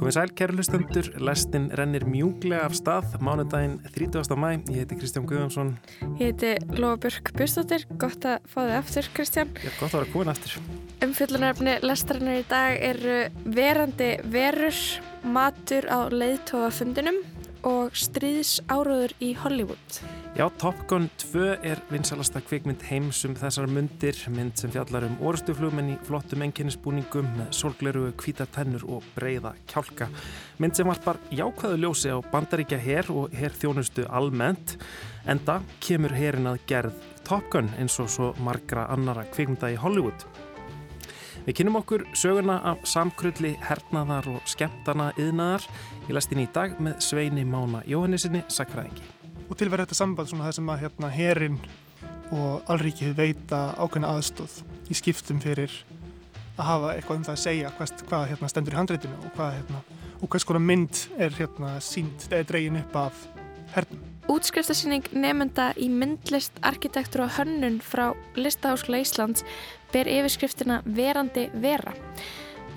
Komið sæl, kæru hlustendur, lestin rennir mjúglega af stað, mánudaginn 30. mæ, ég heiti Kristján Guðjónsson. Ég heiti Lóabjörg Björnstóttir, gott að fá þið aftur Kristján. Já, gott að vera komin aftur. Umfjöldunaröfni lestarinnar í dag eru verandi verur, matur á leiðtóafundinum og stríðs áróður í Hollywood. Já, Top Gun 2 er vinsalasta kvikmynd heims um þessar myndir, mynd sem fjallar um orustuflugmenn í flottum enginnisbúningum með solgleru, kvítartennur og breyða kjálka. Mynd sem varpar jákvæðu ljósi á bandaríkja herr og herrþjónustu almennt, enda kemur herrin að gerð Top Gun eins og svo margra annara kvikmynda í Hollywood. Við kynum okkur söguna af samkrulli, hernaðar og skemmtana yðnaðar í lastin í dag með Sveini Mána Jóhannesinni, sakfræðingi. Og tilverða þetta samband svona það sem að hérna herin og allríkið veita ákveðna aðstóð í skiptum fyrir að hafa eitthvað um það að segja hvað, hvað hérna stendur í handreitinu og hvað hérna og hvers konar mynd er hérna sínd eða dregin upp af hernum. Útskriftasýning nefnda í myndlist, arkitektur og hönnun frá Listaháskla Íslands ber yfirskriftina Verandi vera.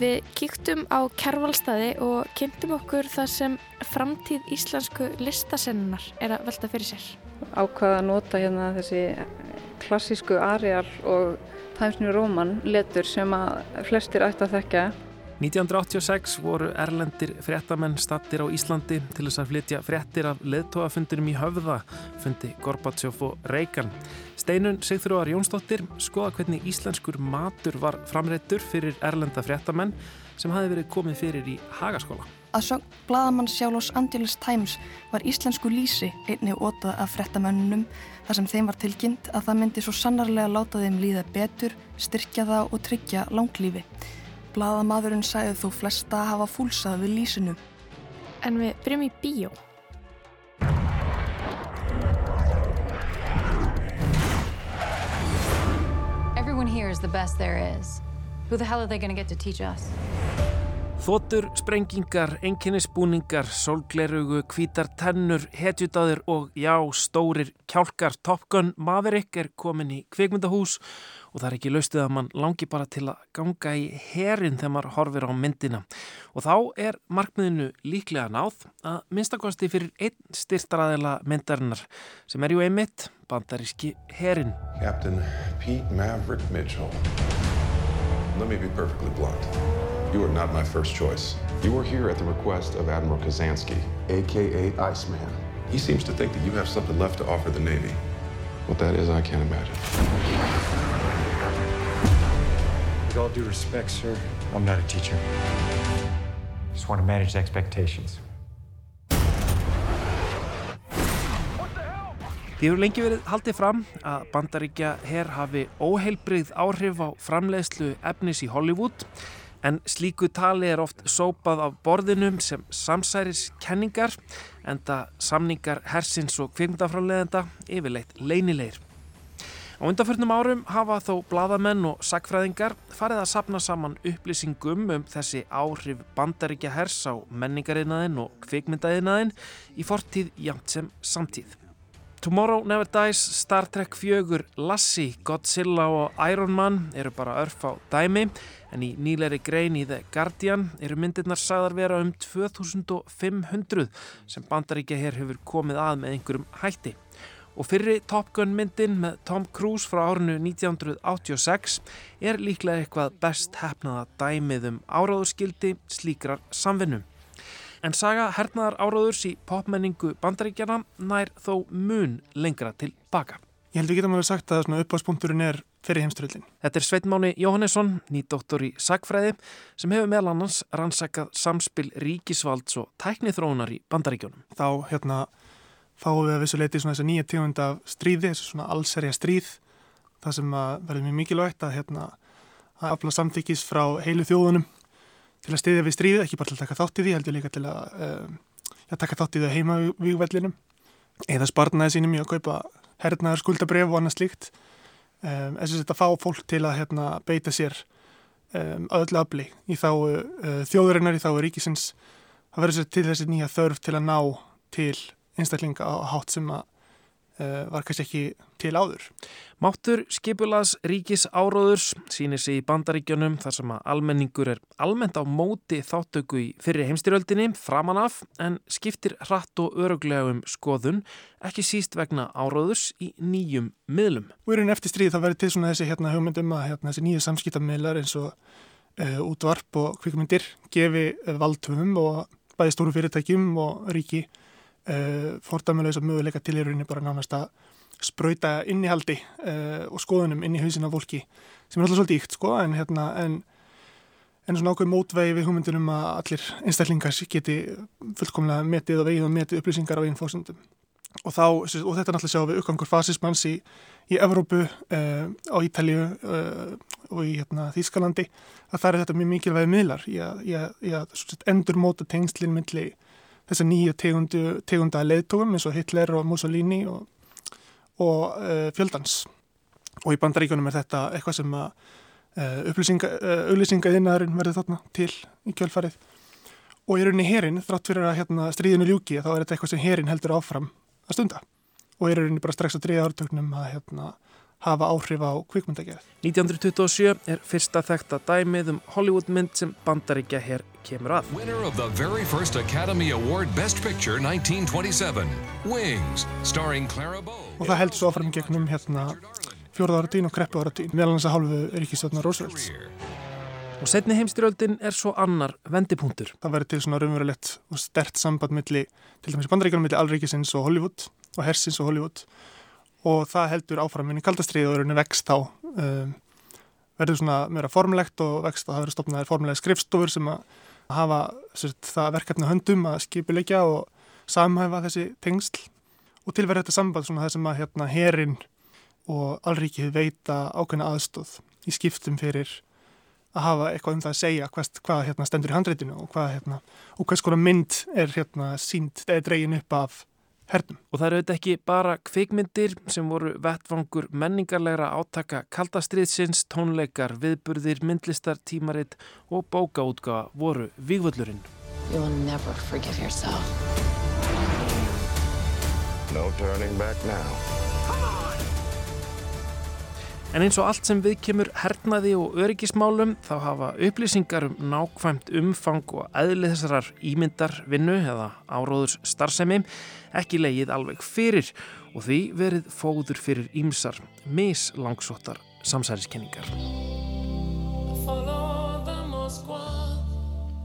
Við kíktum á kervalstaði og kynntum okkur það sem framtíð íslensku listasennunar er að velta fyrir sér. Ákvaða að nota hérna þessi klassísku areal og Times New Roman letur sem að flestir ætti að þekka 1986 voru erlendir fréttamenn stattir á Íslandi til þess að flytja fréttir af leðtóafundinum í höfða, fundi Gorbatsjóf og Reykján. Steinun Sigþróðar Jónsdóttir skoða hvernig íslenskur matur var framreittur fyrir erlenda fréttamenn sem hafi verið komið fyrir í Hagaskóla. Að svo bladamann sjálf Los Angeles Times var íslensku lísi einni ótað af frettamönnunum þar sem þeim var tilkynnt að það myndi svo sannarlega láta þeim líða betur, styrkja það og tryggja langlífi. Blaðamadurinn sæði þó flesta að hafa fúlsað við lísinu. En við byrjum í bíó. Everyone here is the best there is. Who the hell are they going to get to teach us? Þóttur, sprengingar, enginnisbúningar, sólglerugu, kvítar tennur, hetjutáðir og já, stórir kjálkar. Top Gun Maverick er komin í kvikmyndahús og það er ekki laustið að mann langi bara til að ganga í herin þegar maður horfir á myndina. Og þá er markmiðinu líklega náð að minnstakosti fyrir einn styrtaræðila myndarinnar sem er ju einmitt bandaríski herin. Captain Pete Maverick Mitchell. Let me be perfectly blunt. You are not my first choice. You are here at the request of Admiral Kazansky, aka Iceman. He seems to think that you have something left to offer the Navy. What that is, I can't imagine. With all due respect, sir, I'm not a teacher. Just want to manage expectations. Því hefur lengi verið haldið fram að bandaríkja herr hafi óheilbrið áhrif á framleiðslu efnis í Hollywood en slíku tali er oft sópað af borðinum sem samsæris kenningar en það samningar hersins og kvikmyndafráleðenda yfirleitt leynilegir. Á undanförnum árum hafa þó bladamenn og sakfræðingar farið að sapna saman upplýsingum um þessi áhrif bandaríkja hers á menningariðnaðin og kvikmyndaðinaðin í fortíð jamt sem samtíð. Tomorrow Never Dies, Star Trek 4, Lassie, Godzilla og Iron Man eru bara örf á dæmi en í nýleiri grein í The Guardian eru myndirnar sagðar vera um 2500 sem bandaríkja hér hefur komið að með einhverjum hætti. Og fyrri Top Gun myndin með Tom Cruise frá árinu 1986 er líklega eitthvað best hefnaða dæmið um áráðurskildi slíkrar samvinnum. En saga hernaðar áráðurs í popmenningu bandaríkjana nær þó mun lengra til baka. Ég held við getum alveg sagt að uppáðspunkturinn er fyrir heimströldin. Þetta er Sveitmáni Jóhannesson, nýdoktor í sagfræði, sem hefur meðal annars rannsakað samspil ríkisvalds og tæknithróunar í bandaríkjónum. Þá hérna fáum við að vissu leiti svona þess að nýja tíund af stríði, þessu svona allserja stríð, það sem verður mjög mikilvægt að hérna að afla samþykis frá heilu þjóðunum til að stiðja við stríði, ekki bara til að taka þátt í því, heldur líka til að, um, að taka þátt í það heima vígvellinum eða sparnaði sínum í að kaupa hernaðar skuldabref og annað slíkt um, þess að þetta fá fólk til að hérna, beita sér um, öðlu afli í þá uh, þjóðurinnar, í þá ríkisins. Það verður sér til þessi nýja þörf til að ná til einstaklinga á hátt sem að var kannski ekki til áður. Máttur skipulaðs ríkis áróðurs sýnir sig í bandaríkjunum þar sem að almenningur er almennt á móti þáttöku í fyrri heimstyröldinni framan af en skiptir hratt og öruglega um skoðun ekki síst vegna áróðurs í nýjum miðlum. Raun eftir stríð þá verður til svona þessi hérna, hugmyndum að hérna, þessi nýju samskiptamiðlar eins og uh, útvarp og kvikmyndir gefi valdhumum og bæði stóru fyrirtækjum og ríki uh, fordæmulegis og möguleika til í rauninni bara nánast að spröyta innihaldi uh, og skoðunum inn í hausin af fólki sem er alltaf svolítið íkt sko en, hérna, en, en svona ákveð mótvegi við hugmyndunum að allir einstaklingar geti fullkomlega metið og vegið og metið upplýsingar á einn fórsendum og, þá, og þetta er náttúrulega sjá við uppgangur fasismanns í, í Evrópu, uh, á Ítalju uh, og í hérna, Þýskalandi að það er þetta mjög mikilvægi miðlar í að, í að, í að endur móta tengslinn myndli þessar nýju tegunda leðtogum eins og Hitler og Mussolini og og uh, fjöldans. Og í bandaríkunum er þetta eitthvað sem að uh, auðlýsingaðinnaðurinn verður þarna til í kjölfarið. Og í rauninni herin, þrátt fyrir að hérna, stríðinu ljúki þá er þetta eitthvað sem herin heldur áfram að stunda. Og í rauninni bara strax á dríða ártöknum að hérna, hafa áhrif á kvikmyndagerð. 1927 er fyrsta þekta dæmið um Hollywoodmynd sem bandaríkja hér kemur að. Winner of the very first Academy Award Best Picture 1927, Wings, starring Clara Bow. Og það heldur svo áfram gegnum hérna fjóruða áratín og kreppu áratín, meðal hans að hálfu Ríkisvöldna Roosevelts. Og setni heimstyrjöldin er svo annar vendipunktur. Það verður til svona raunverulegt og stert samband milli, til dæmis bandaríkjum milli Alríkisins og Hollywood og Hersins og Hollywood og það heldur áfram inn í kaldastriði og verður vext á um, verður svona meira formlegt og vext og það verður stopnaðir formulega skrifstofur sem að hafa sért, það verkefni höndum að skipilegja og samhæfa þessi tengsl og tilverða þetta samband svona það sem að hérna herin og allrikið veita ákveðna aðstóð í skiptum fyrir að hafa eitthvað um það að segja hvað, hvað hérna, stendur í handreitinu og hvað hérna, og hvers konar mynd er hérna sínd eða dregin upp af hernum. Og það eru auðvitað ekki bara kvikmyndir sem voru vettvangur menningarlegra átaka kaldastriðsins, tónleikar, viðburðir, myndlistar, tímaritt og bókaútgafa voru vígvöldurinn. You will never forgive yourself. No turning back now. En eins og allt sem við kemur hernaði og öryggismálum þá hafa upplýsingar um nákvæmt umfang og eðlið þessarar ímyndar vinnu eða áróðurs starfsemi ekki leið alveg fyrir og því verið fóður fyrir ímsar mislangsóttar samsæriskenningar.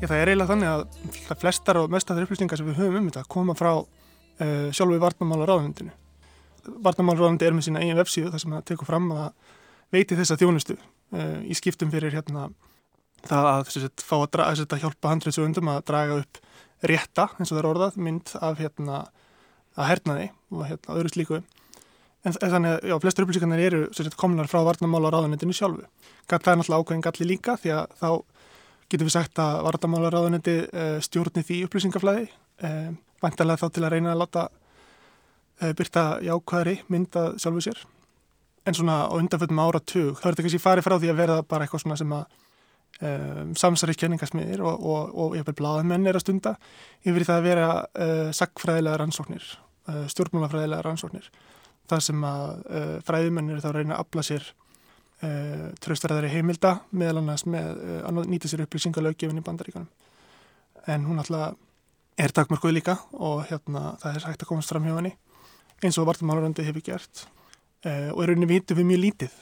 Já, það er eiginlega þannig að flestar og mest af þeir upplýsingar sem við höfum um þetta koma frá uh, sjálfu varnamála ráðundinu. Varnamála ráðundi er með sína eigin vefsíðu þar sem það tekur fram að veiti þessa þjónustu uh, í skiptum fyrir hérna það að sagt, fá að, að, að hjálpa handriðsögundum að draga upp rétta eins og það er orðað mynd af hérna að hernaði og hérna öðru slíku. En, þannig að já, flestur upplýsingarnir eru sagt, komlar frá varnamála ráðunetinu sjálfu. Það er náttúrulega ákveðin galli líka því að þá getum við sagt að varnamála ráðunetti uh, stjórni því upplýsingaflæði uh, vantarlega þá til að reyna að láta byrta jákvæðri mynd að sjálfu sér en svona á undanföldum áratug þá er þetta kannski farið frá því að verða bara eitthvað svona sem að um, samsarið kenningasmiðir og, og, og ég vil blaða menn er að stunda yfir það að vera uh, sagfræðilega rannsóknir, uh, stjórnmálafræðilega rannsóknir. Það sem að uh, fræðumenn eru þá reyna að afla sér tröstverðari heimilda meðal annars með að nýta sér upplýsingalöggefin í bandaríkanum en hún alltaf er takmörkuð líka og hérna það er hægt að komast fram hjá henni eins og vartumálurandi hefur gert uh, og í rauninni vitum við mjög lítið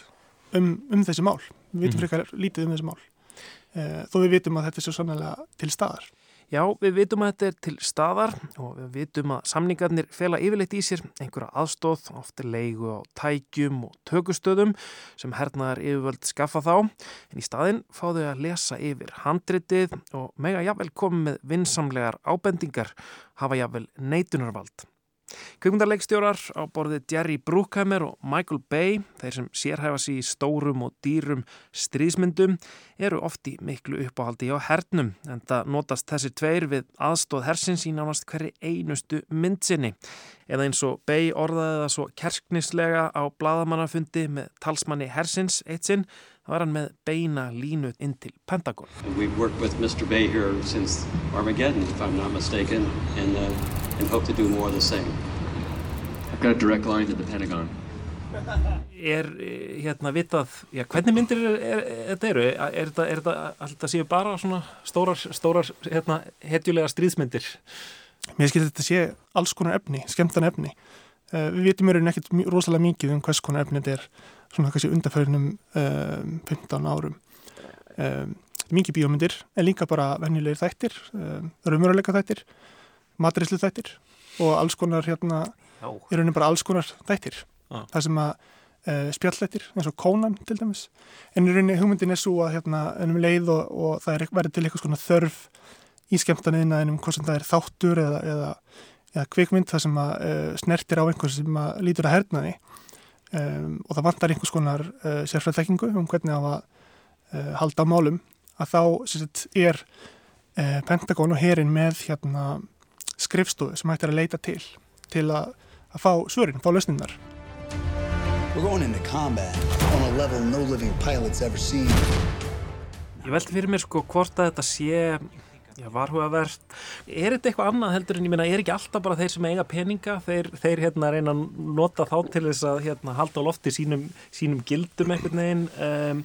um, um þessi mál við vitum mm. frekar lítið um þessi mál uh, þó við vitum að þetta er svo sannlega til staðar Já, við vitum að þetta er til staðar og við vitum að samningarnir fela yfirleitt í sér einhverja aðstóð, ofta leigu á tækjum og tökustöðum sem hernaðar yfirvöld skaffa þá en í staðin fá þau að lesa yfir handritið og mega jafnvel komið með vinsamlegar ábendingar hafa jafnvel neitunarvald. Kvikmyndarleikstjórar á borði Jerry Bruckheimer og Michael Bay, þeir sem sérhæfa sér í stórum og dýrum stríðsmyndum, eru ofti miklu uppáhaldi á hernum en það notast þessi tveir við aðstóð hersins í nánast hverju einustu myndsinni. Eða eins og Bay orðaði það svo kersknislega á bladamannafundi með talsmanni hersins eitt sinn, það var hann með beina línu inn til Pentagon. We've worked with Mr. Bay here since Armageddon, if I'm not mistaken, and uh, and hope to do more of the same. I've got a direct line to the Pentagon. Er eh, hérna vitað, já, hvernig myndir er, er, þetta eru? Er þetta, er þetta alltaf séu bara svona stórar, stórar hérna, hetjulega stríðsmyndir? Mér skilur þetta sé alls konar efni, skemmtan efni. Uh, við vitum mér ekkert rosalega mikið um hvers konar efni þetta er svona kannski undarförnum um, 15 árum. Um, mikið bíómyndir, en líka bara vennilegir þættir, um, raunveruleika þættir, matrislu þættir og alls konar hérna, í rauninni bara alls konar þættir. Já. Það sem að uh, spjallættir, eins og Conan til dæmis. En í rauninni hugmyndin er svo að hérna, ennum leið og, og það er verið til eitthvað svona þörf í skemmtaniðina ennum hvort sem það er þáttur eða, eða, eða kvikmynd það sem að uh, snertir á einhvers sem að lítur að hernaði um, og það vantar einhvers konar uh, sérfræðþekkingu um hvernig á að uh, halda á málum að þá sagt, er Pentagon og herin með hérna, skrifstofu sem hægt er að leita til til að, að fá svörin, fá lausninnar We're going into combat on a level no living pilot's ever seen. Ég veldi fyrir mér sko hvort að þetta sé já, varhugavert. Er þetta eitthvað annað heldur en ég meina, er ekki alltaf bara þeir sem eiga peninga, þeir, þeir hérna reyna að nota þá til þess að hérna halda á lofti sínum, sínum gildum einhvern veginn. Um,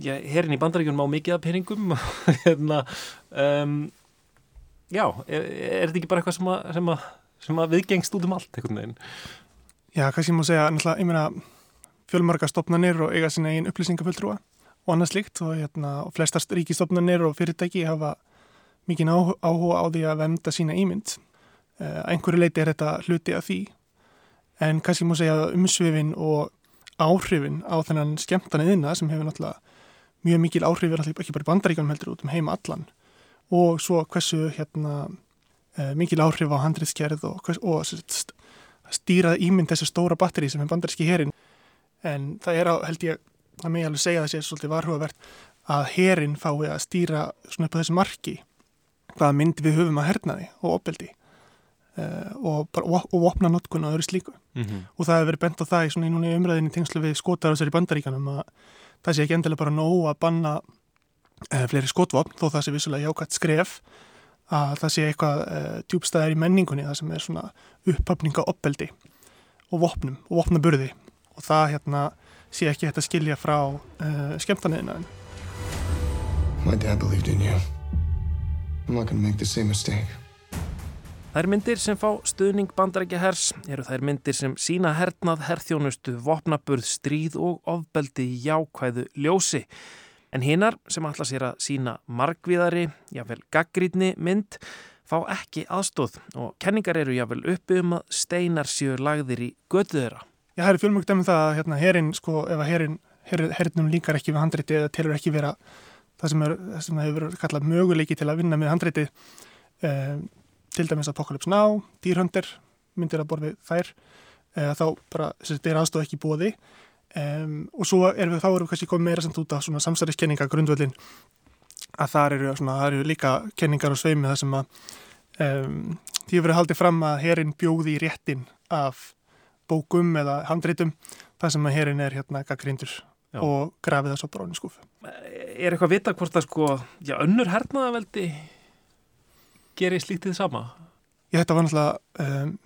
já, herin í bandaríkjunum á mikið af peningum, hérna, um, já, er, er þetta ekki bara eitthvað sem að, sem að, sem að viðgengst út um allt einhvern veginn? Já, kannski ég má segja, náttúrulega, ég meina fjölmarga stopnarnir og eiga sinna einn upplýsingafulltrúa og annað slíkt og, hérna, og flestast ríkistofnarnir og fyrirtæki hafa mikið áhuga á því að venda sína ímynd. Uh, einhverju leiti er þetta hluti af því en kannski má segja að umsvifin og áhrifin á þennan skemmtan eðina sem hefur náttúrulega mjög mikil áhrifir ekki bara bandaríkanum heldur út um heima allan og svo hversu hérna, uh, mikil áhrif á handriðskerð og, hvers, og st stýrað ímynd þessu stóra batteri sem er bandaríski herin en það er á, held ég, það með ég alveg segja þessi svolítið varhugavert að herin fái að stýra svona upp á þessu marki hvaða mynd við höfum að herna því og opeldi uh, og, bara, og opna notkun og öðru slíku mm -hmm. og það hefur verið bent á það í í umræðinni tengslu við skotar á sér í bandaríkanum að það sé ekki endilega bara nóg að banna fleiri skotvopn þó það sé vissulega jákvæmt skref að það sé eitthvað uh, djúbstæðar í menningunni það sem er svona upphafninga opeldi og vopnum og vopnaburði og það hérna sé ekki hægt að skilja frá uh, skemmtanina My dad believed in you. I'm not gonna make the same mistake. Þær myndir sem fá stuðning bandarækja hers eru þær myndir sem sína hernað, herþjónustu, vopnaburð, stríð og ofbeldi í jákvæðu ljósi. En hinnar sem ætla sér að sína margvíðari, jáfnvel gaggrítni mynd, fá ekki aðstóð og kenningar eru jáfnvel uppi um að steinar séu lagðir í götu þeirra. Já, það eru fjölmjögt um það að hérna, herin, sko, ef að herin, herinnum líkar ekki við handriti eða telur ekki vera það sem, er, það sem hefur verið kallað möguleiki til að vinna með handriti um, til dæmis Apocalypse Now, dýrhöndir myndir að borði þær uh, þá bara, þess að þetta er aðstof ekki bóði um, og svo erum við þá erum við kannski komið meira samt út af svona samsæriskenninga grundvöldin að þar eru, svona, þar eru líka kenningar og sveimi það sem að um, því hefur verið haldið fram að herin bjóði í réttin af bókum eða handritum það sem að herin er hérna gaggrindur og grafið bara á skúfu Er eitthvað að vita hvort að sko já, önnur hernaðaveldi gerir slítið sama? Já, þetta var náttúrulega um,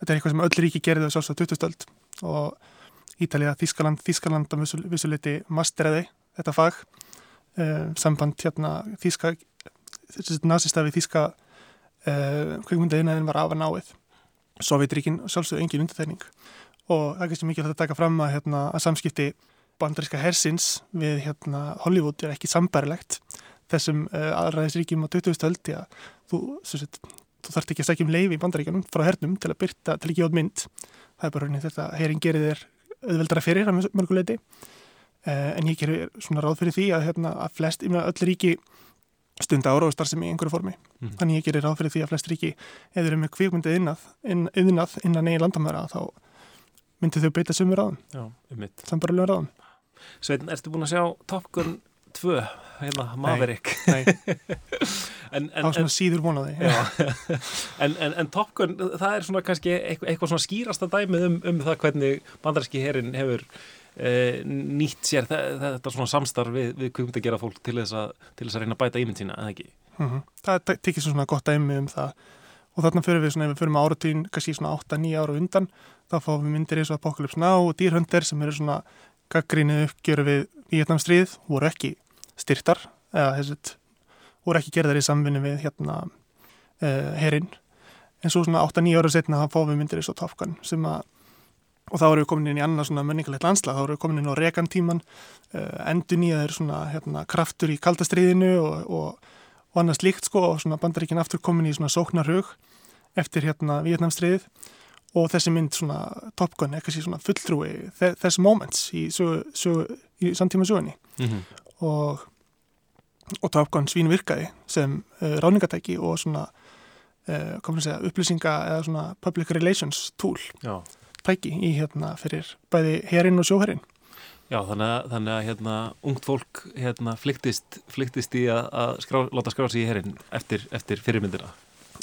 þetta er eitthvað sem öll ríki gerði þess að 2000 og Ítalija, Þískaland, Þískaland að vissuleiti masteraði þetta fag. Um, samband hérna Þíska nazista við Þíska uh, kveikmyndaðinaðin var af að náið Sovjetríkin sjálfsögðu engin undirtegning og það er kannski mikilvægt að taka fram að, hérna, að samskipti bandaríska hersins við hérna, Hollywood er ekki sambarilegt þessum uh, aðræðisríkjum á 20. höldi að þú, þú þarf ekki að segja um leiði í bandaríkanum frá hernum til að byrta, til að gefa mynd. Það er bara raunin þetta herin gerir þér auðveldara fyrir að mörguleiti uh, en ég gerir svona ráð fyrir því að, hérna, að flest, ég meina öll ríki stunda ára og starfsemi í einhverju formi. Mm. þannig ég gerir ráð fyrir því að flest ríki eða eru með kvikmyndið innað, inn, innan eigin landamæra þá myndi þau beita sömur ráðum. Sambarlega ráðum. Sveitin, ertu búin að sjá Top Gun 2 hérna, Maverick. Á svona síður vonaði en, en, en Top Gun, það er svona kannski eitthvað, svona skýrasta dæmið um, um það hvernig bandarski herin hefur eh, nýtt sér þetta svona samstarf við, við að gera fólk til þess að, til þess að reyna að bæta ímynd sína, eða ekki? Mm -hmm. Það tekir svona gott dæmi um það. Og þarna fyrir við svona, ef við fyrir með áratvín kannski svona 8-9 ára undan þá fáum við myndir eins og Apocalypse Now og Dýrhundir sem eru svona gaggrínu uppgjöru við Vietnamstríð voru ekki styrtar eða þessi voru ekki gerðar í samvinni við hérna uh, herinn. En svo svona 8-9 ára setna þá fáum við myndir eins og Gun sem að og þá erum við komin inn í annað svona menningalegt landslag, þá erum við komin inn á regantíman uh, endur nýjaður svona hérna, kraftur í kaldastriðinu og, og, og annars líkt sko og svona bandaríkinn aftur komin í svona sóknarhug eftir hérna Vietnamstriðið og þessi mynd svona Top Gun eitthvað síðan svona fulltrúi þess moments í, sögu, sögu, í samtíma sögunni mm -hmm. Og, og Top Gun svín virkaði sem uh, ráningatæki og svona uh, segja upplýsinga eða svona public relations tool Já tæki í hérna fyrir bæði herinn og sjóherinn. Já, þannig að, þannig að hérna, ungt fólk hérna, flyktist, flyktist í að, að skrá, láta skráða sig í herinn eftir, eftir fyrirmyndina.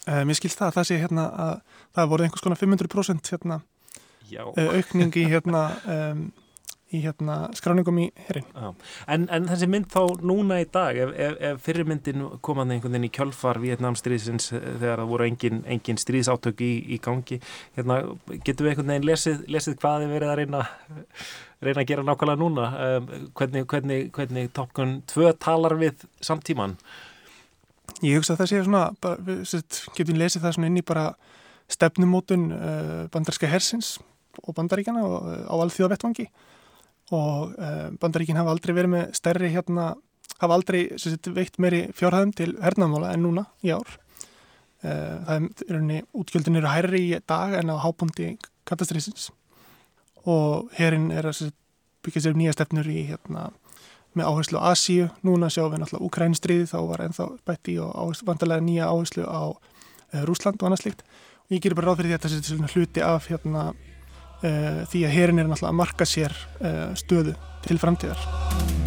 Uh, mér skilst það að það sé hérna að það voru einhvers konar 500% hérna, aukning í hérna um, í hérna skráningum í herrin. En, en þessi mynd þá núna í dag, ef, ef, ef fyrirmyndin komaði einhvern veginn í kjölfar Vietnamstríðsins eh, þegar það voru engin, engin stríðsátök í, í gangi, hérna, getur við einhvern veginn lesið, lesið hvað þið verið að reyna, reyna að gera nákvæmlega núna? Um, hvernig, hvernig, hvernig Top Gun 2 talar við samtíman? Ég hugsa að það sé svona, bara, við getum lesið það svona inn í bara stefnumótun uh, bandarska hersins og bandaríkjana og, uh, á alþjóðavettvangi og uh, bandaríkinn hafa aldrei verið með stærri hérna, hafa aldrei sagt, veitt meiri fjárhæðum til hernaðmála en núna í ár. Uh, það er unni, útgjöldin eru hærri í dag en á hápundi katastrísins og herinn er að byggja sér nýja stefnur í hérna með áherslu á Asíu, núna sjáum við náttúrulega Ukrænstriði, þá var ennþá bætti og áherslu, vantarlega nýja áherslu á uh, Rúsland og annað slikt og ég gerir bara ráð fyrir því að þetta er hluti af hérna því að herin er náttúrulega að marka sér uh, stöðu til framtíðar.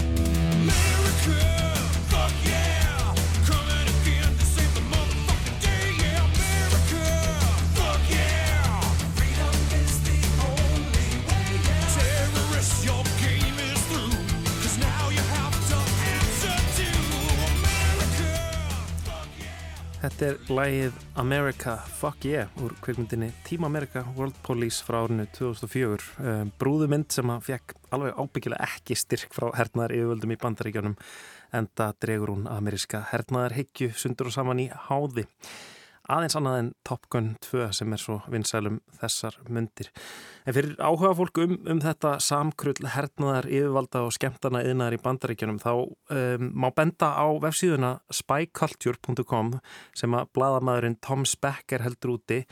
Þetta er lægið America Fuck Yeah úr kveikmyndinni Team America World Police frá árinu 2004 um, brúðumynd sem að fekk alveg ábyggilega ekki styrk frá hernaðar yfirvöldum í bandaríkjónum en það dregur hún ameríska hernaðar higgju sundur og saman í háði aðeins annað en Top Gun 2 sem er svo vinsælum þessar myndir. En fyrir áhuga fólk um, um þetta samkrull hernaðar yfirvalda og skemmtana yðnaðar í bandaríkjunum þá um, má benda á vefsíðuna spyculture.com sem að bladamæðurinn Tom Specker heldur úti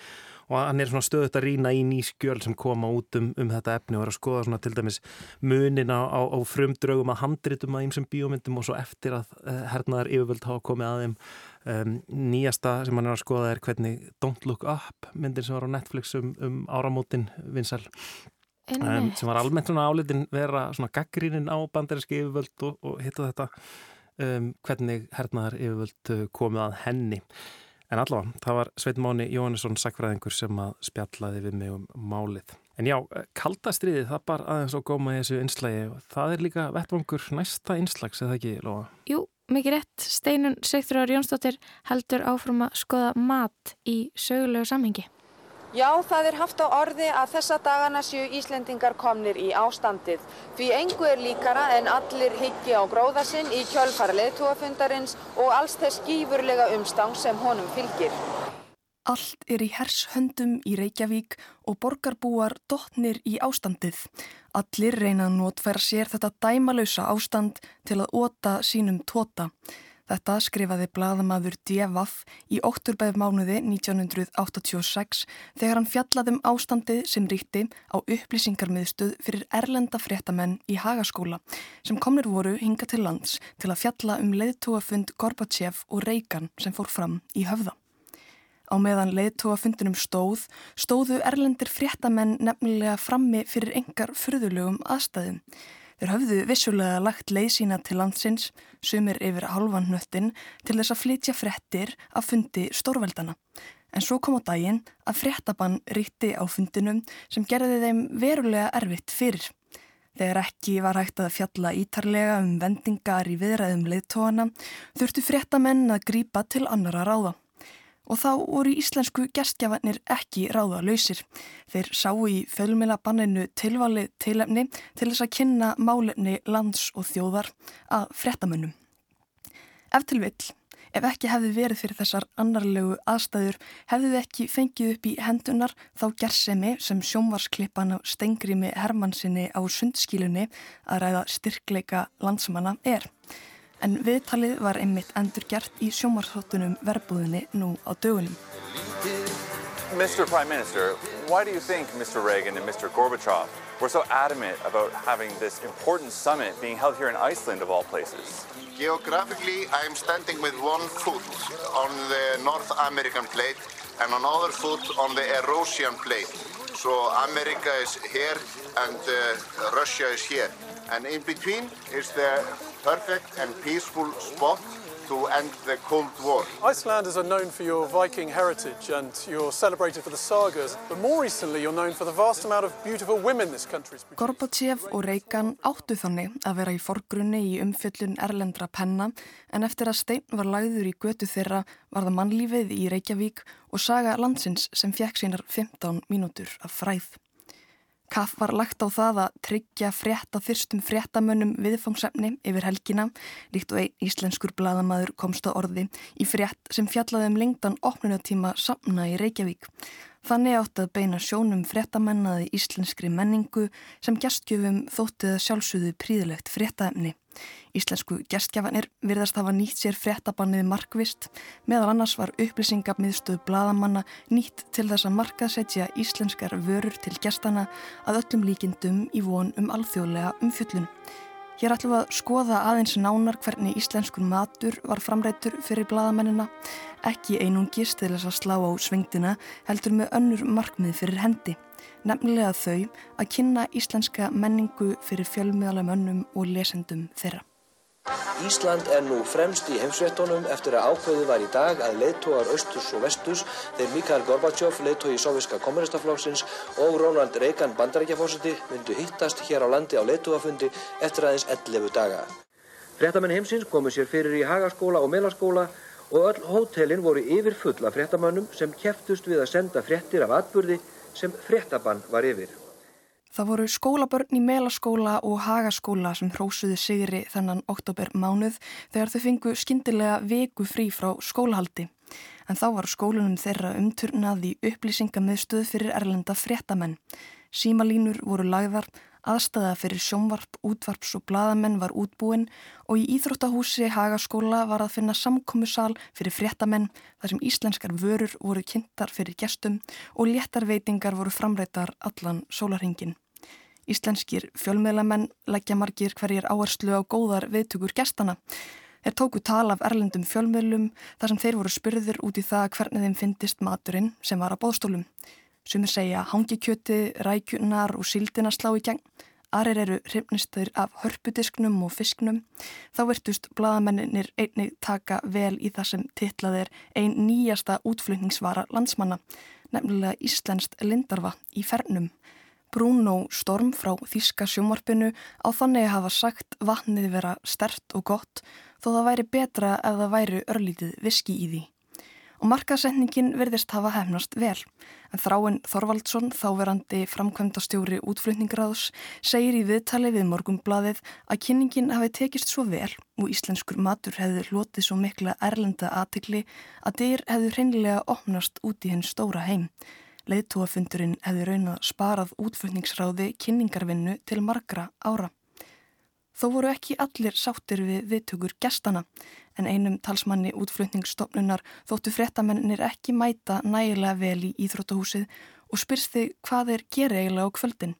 og hann er svona stöðut að rýna í ný skjöl sem koma út um, um þetta efni og er að skoða svona til dæmis munin á, á, á frumdraugum að handritum að einsum bíómyndum og svo eftir að uh, hernaðar yfirvöld hafa komið að þeim Um, nýjasta sem hann er að skoða er hvernig Don't Look Up myndir sem var á Netflix um, um áramótin vinsal um, sem var almennt svona álitin vera svona gaggrinin á bandarinski yfirvöld og, og hitta þetta. Um, hvernig hernaðar yfirvöld uh, komið að henni. En allavega, það var Sveit Máni Jóhannesson sakfræðingur sem að spjallaði við mig um málið. En já, kaldastriðið, það bar aðeins á góma í þessu einslægi og það er líka vettvangur næsta einslags, eða ekki, Lóa? Jú, mikið rétt, Steinun Sigþróðar Jónsdóttir heldur áfram að skoða mat í sögulegu samhengi. Já, það er haft á orði að þessa dagana séu Íslendingar komnir í ástandið. Því engu er líkara en allir higgi á gróðasinn í kjölfara leðtúafundarins og alls þess gífurlega umstang sem honum fylgir. Allt er í hershöndum í Reykjavík og borgarbúar dotnir í ástandið. Allir reyna að notfæra sér þetta dæmalausa ástand til að óta sínum tóta. Þetta skrifaði bladamadur D.F. í ótturbæðmánuði 1986 þegar hann fjallaði um ástandið sem ríkti á upplýsingarmiðstuð fyrir erlenda fréttamenn í Hagaskóla sem komnir voru hinga til lands til að fjalla um leiðtúafund Gorbachev og Reykján sem fór fram í höfða. Á meðan leiðtóafundinum stóð, stóðu erlendir fréttamenn nefnilega frammi fyrir engar fyrðulegum aðstæðum. Þeir höfðu vissulega lagt leið sína til landsins, sumir yfir halvan hnöttin, til þess að flytja fréttir að fundi stórveldana. En svo kom á daginn að fréttabann ríti á fundinum sem gerði þeim verulega erfitt fyrir. Þegar ekki var hægt að fjalla ítarlega um vendingar í viðræðum leiðtóana, þurftu fréttamenn að grípa til annara ráða. Og þá voru íslensku gestgjafanir ekki ráða lausir. Þeir sáu í fjölmjöla banninu tilvalið tilefni til þess að kynna málefni lands og þjóðar að frettamönnum. Ef til vill, ef ekki hefði verið fyrir þessar annarlegu aðstæður, hefði þið ekki fengið upp í hendunar þá gersemi sem sjónvarsklippan á Stengrimi Hermannsinni á sundskílunni að ræða styrkleika landsmanna er en viðtalið var einmitt endur gert í sjómarþóttunum verbúðinni nú á dögunum. Mr. Prime Minister, why do you think Mr. Reagan and Mr. Gorbachev were so adamant about having this important summit being held here in Iceland of all places? Geographically, I'm standing with one foot on the North American plate and another foot on the Eurasian plate. So America is here and uh, Russia is here. And in between is the perfect and peaceful spot to end the Cold War. Icelanders are known for your Viking heritage and you're celebrated for the sagas, but more recently you're known for the vast amount of beautiful women this country's produced. Gorbachev og Reagan áttu þannig að vera í forgrunni í umfjöllun erlendra penna en eftir að stein var lagður í götu þeirra var það mannlífið í Reykjavík og saga landsins sem fekk sínar 15 mínútur af fræð. Kaff var lagt á það að tryggja frétta fyrstum fréttamönnum viðfangsefni yfir helgina, líkt og einn íslenskur bladamæður komst á orði í frétt sem fjallaði um lengtan opnunatíma samna í Reykjavík. Þannig átt að beina sjónum fréttamennaði íslenskri menningu sem gestgjöfum þóttið að sjálfsögðu príðilegt fréttaefni. Íslensku gestgjafanir virðast hafa nýtt sér fréttabannið markvist, meðal annars var upplýsingamiðstöð bladamanna nýtt til þess að markaðsetja íslenskar vörur til gestana að öllum líkindum í von um alþjóðlega umfjöllun. Hér ætlum við að skoða aðeins nánar hvernig íslenskur matur var framrættur fyrir bladamennina, ekki einungist til þess að slá á svengdina heldur með önnur markmið fyrir hendi, nefnilega þau að kynna íslenska menningu fyrir fjölmiðalega mönnum og lesendum þeirra. Ísland er nú fremst í heimsvettunum eftir að ákveðu var í dag að leiðtógar austurs og vesturs, þeir Mikael Gorbachev, leiðtói Sovjíska kommunistaflokksins og Ronald Reagan bandarækjafósiti myndu hittast hér á landi á leiðtógafundi eftir aðeins 11 daga. Fréttamenn heimsins komu sér fyrir í Hagaskóla og Melaskóla og öll hótelin voru yfir full af fréttamannum sem keftust við að senda fréttir af atburði sem fréttabann var yfir. Það voru skólabörn í melaskóla og hagaskóla sem hrósuði sigri þennan oktober mánuð þegar þau fengu skindilega veku frí frá skólahaldi. En þá var skólunum þeirra umturnað í upplýsingamiðstöð fyrir erlenda fréttamenn. Símalínur voru lagðar, aðstæða fyrir sjónvarp, útvarps og bladamenn var útbúin og í Íþróttahúsi Hagaskóla var að finna samkomusal fyrir fréttamenn þar sem íslenskar vörur voru kynntar fyrir gestum og léttarveitingar voru framreitar allan sólarhingin. Íslenskir fjölmiðlamenn leggja margir hverjir áherslu á góðar viðtökur gestana. Þeir tóku tal af erlendum fjölmiðlum þar sem þeir voru spurðir út í það hvernig þeim fyndist maturinn sem var á bóðstólum. Sumir segja hangikjöti, rækjunar og síldina slá í gegn. Arir eru hrifnistur af hörpudisknum og fisknum. Þá verðust bladamenninir einnig taka vel í það sem titlað er ein nýjasta útflutningsvara landsmanna, nefnilega Íslenskt lindarva í fernum. Bruno Storm frá Þíska sjómarpinu á þannig hafa sagt vatnið vera stert og gott þó það væri betra ef það væri örlítið viski í því. Og markasetningin verðist hafa hefnast vel, en þráinn Þorvaldsson, þáverandi framkvæmdastjóri útflutningraðs, segir í viðtali við morgumbladið að kynningin hafi tekist svo vel og íslenskur matur hefði hlotið svo mikla erlenda aðtikli að dyr hefði hreinlega opnast út í henn stóra heim. Leðtúafundurinn hefði raunað sparað útflutningsráði kynningarvinnu til margra ára. Þó voru ekki allir sáttir við viðtökur gestana en einum talsmanni útflutningsstofnunar þóttu fréttamennir ekki mæta nægilega vel í Íþróttahúsið og spyrst þið hvað þeir gera eiginlega á kvöldin.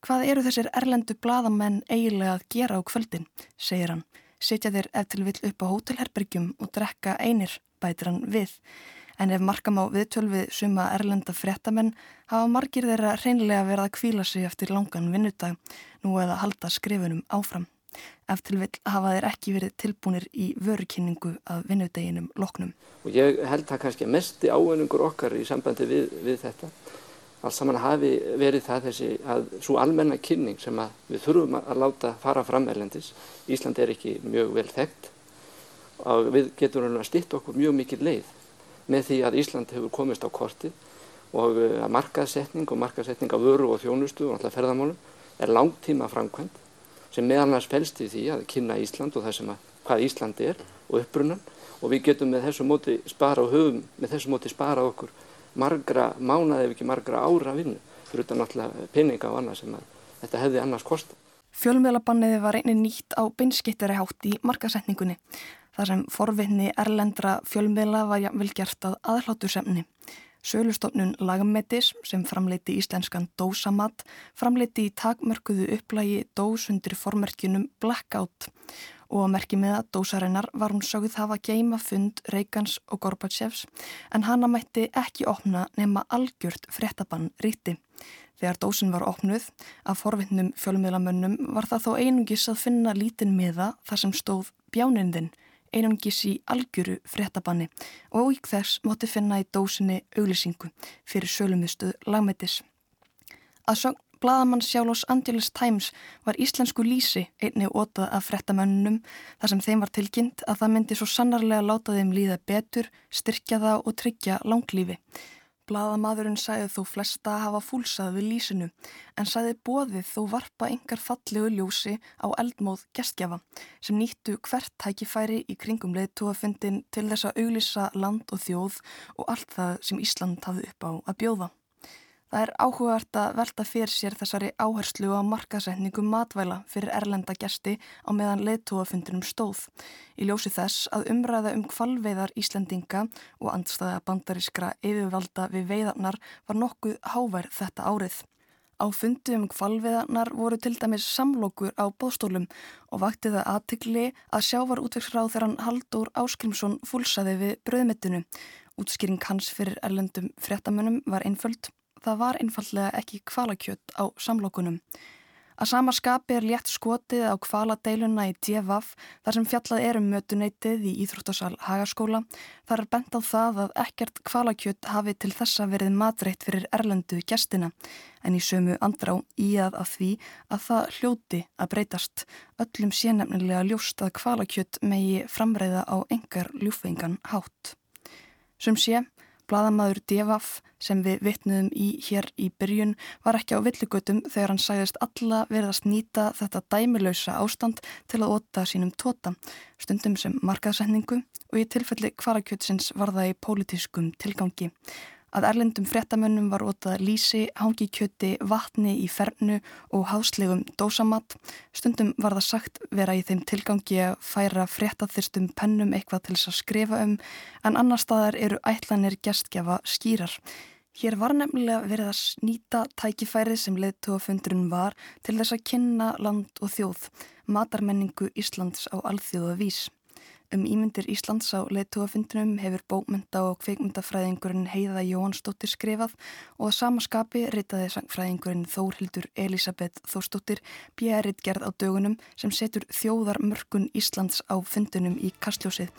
Hvað eru þessir erlendu bladamenn eiginlega að gera á kvöldin, segir hann. Setja þeir eftir vill upp á hótelherbergjum og drekka einir, bætir hann við. En ef markam á viðtölvið suma erlenda fréttamenn hafa margir þeirra reynlega verið að kvíla sig eftir langan vinnudag nú eða halda skrifunum áfram. Eftir vill hafa þeir ekki verið tilbúinir í vörukynningu af vinnudeginum loknum. Og ég held að kannski mesti ávinnungur okkar í sambandi við, við þetta. Allt saman hafi verið það þessi að svo almenna kynning sem við þurfum að láta fara fram erlendis. Ísland er ekki mjög vel þekkt og við getum að stitta okkur mjög mikið leið með því að Ísland hefur komist á kortið og að markaðsetning og markaðsetning á vöru og þjónustu og alltaf ferðamálum er langtíma framkvæmt sem meðal annars fælst í því að kynna Ísland og það sem að hvað Ísland er og uppbrunnan og við getum með þessu móti spara og höfum með þessu móti spara okkur margra mánaði ef ekki margra ára vinnu fyrir utan náttúrulega peninga og annað sem að þetta hefði annars kosta. Fjölmiðlabanniði var einni nýtt á beinskittari hátt í markasetningunni þar sem forvinni erlendra fjölmiðla var vel gert að aðhlátursemni. Sölustofnun Lagametis sem framleiti íslenskan dósamat framleiti í takmörkuðu upplægi dós undir formerkjunum Blackout og að merki með að dósarinnar var hún sögð hafa geima fund Reykjans og Gorbachevs en hana mætti ekki opna nema algjört fréttabann ríti. Þegar dósin var opnuð af forvittnum fjölmiðlamönnum var það þó einungis að finna lítinn miða þar sem stóð bjánindinn einungis í algjöru fréttabanni og í þess móti finna í dósinni auglýsingu fyrir sölumistuð lagmætis. Að sögn Bladamann sjálfs Angeles Times var íslensku lísi einni ótað af frettamönnum þar sem þeim var tilkynnt að það myndi svo sannarlega láta þeim líða betur, styrkja það og tryggja langlífi. Bladamadurinn sæði þó flesta að hafa fúlsað við lísinu en sæði bóðið þó varpa yngar fallegu ljósi á eldmóð gestgjafa sem nýttu hvert tækifæri í kringum leðtúafundin til þess að auglisa land og þjóð og allt það sem Ísland hafði upp á að bjóða. Það er áhugavert að velta fyrir sér þessari áherslu á markasetningu matvæla fyrir erlenda gesti á meðan leðtúafundinum stóð. Í ljósi þess að umræða um kvalveiðar Íslendinga og andstæða bandarískra yfirvalda við veiðarnar var nokkuð hávær þetta árið. Á fundi um kvalveiðarnar voru til dæmis samlokur á bóstólum og vakti það aðtikli að sjávar útvegsráð þegar hann Haldur Áskrimsson fúlsaði við bröðmettinu. Útskýring hans fyrir erlendum fréttamönnum var einföld það var einfallega ekki kvalakjött á samlokunum. Að sama skapi er létt skotið á kvaladeiluna í DFF þar sem fjallað er um mötuneytið í Íþróttasal Hagaskóla. Þar er bent á það að ekkert kvalakjött hafi til þessa verið matreitt fyrir erlendu gestina en í sömu andrá í að að því að það hljóti að breytast. Öllum sé nefnilega ljóst að kvalakjött megi framreiða á engar ljúfengan hátt. Sem sé, Bladamadur Devaf sem við vittnuðum í hér í byrjun var ekki á villugötum þegar hann sæðist alla verðast nýta þetta dæmilausa ástand til að óta sínum tóta, stundum sem markaðsendingu og í tilfelli kvarakjötsins var það í pólitískum tilgangi að erlendum frettamönnum var ótað lísi, hangikjöti, vatni í fernu og háslegum dósamatt. Stundum var það sagt vera í þeim tilgangi að færa frettaþyrstum pennum eitthvað til þess að skrifa um en annar staðar eru ætlanir gestgjafa skýrar. Hér var nefnilega verið að snýta tækifæri sem leðtóafundurinn var til þess að kynna land og þjóð, matarmenningu Íslands á alþjóða vís. Um ímyndir Íslands á leittóafundunum hefur bókmynda og kveikmyndafræðingurinn Heiða Jóhansdóttir skrifað og að samaskapi reytaði sangfræðingurinn Þórhildur Elisabeth Þórsdóttir bjærið gerð á dögunum sem setur þjóðar mörgun Íslands á fundunum í kastljósið.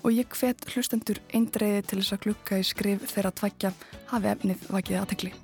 Og ég hvet hlustendur eindreiði til þess að klukka í skrif þeirra tvækja hafi efnið vakið aðtekli.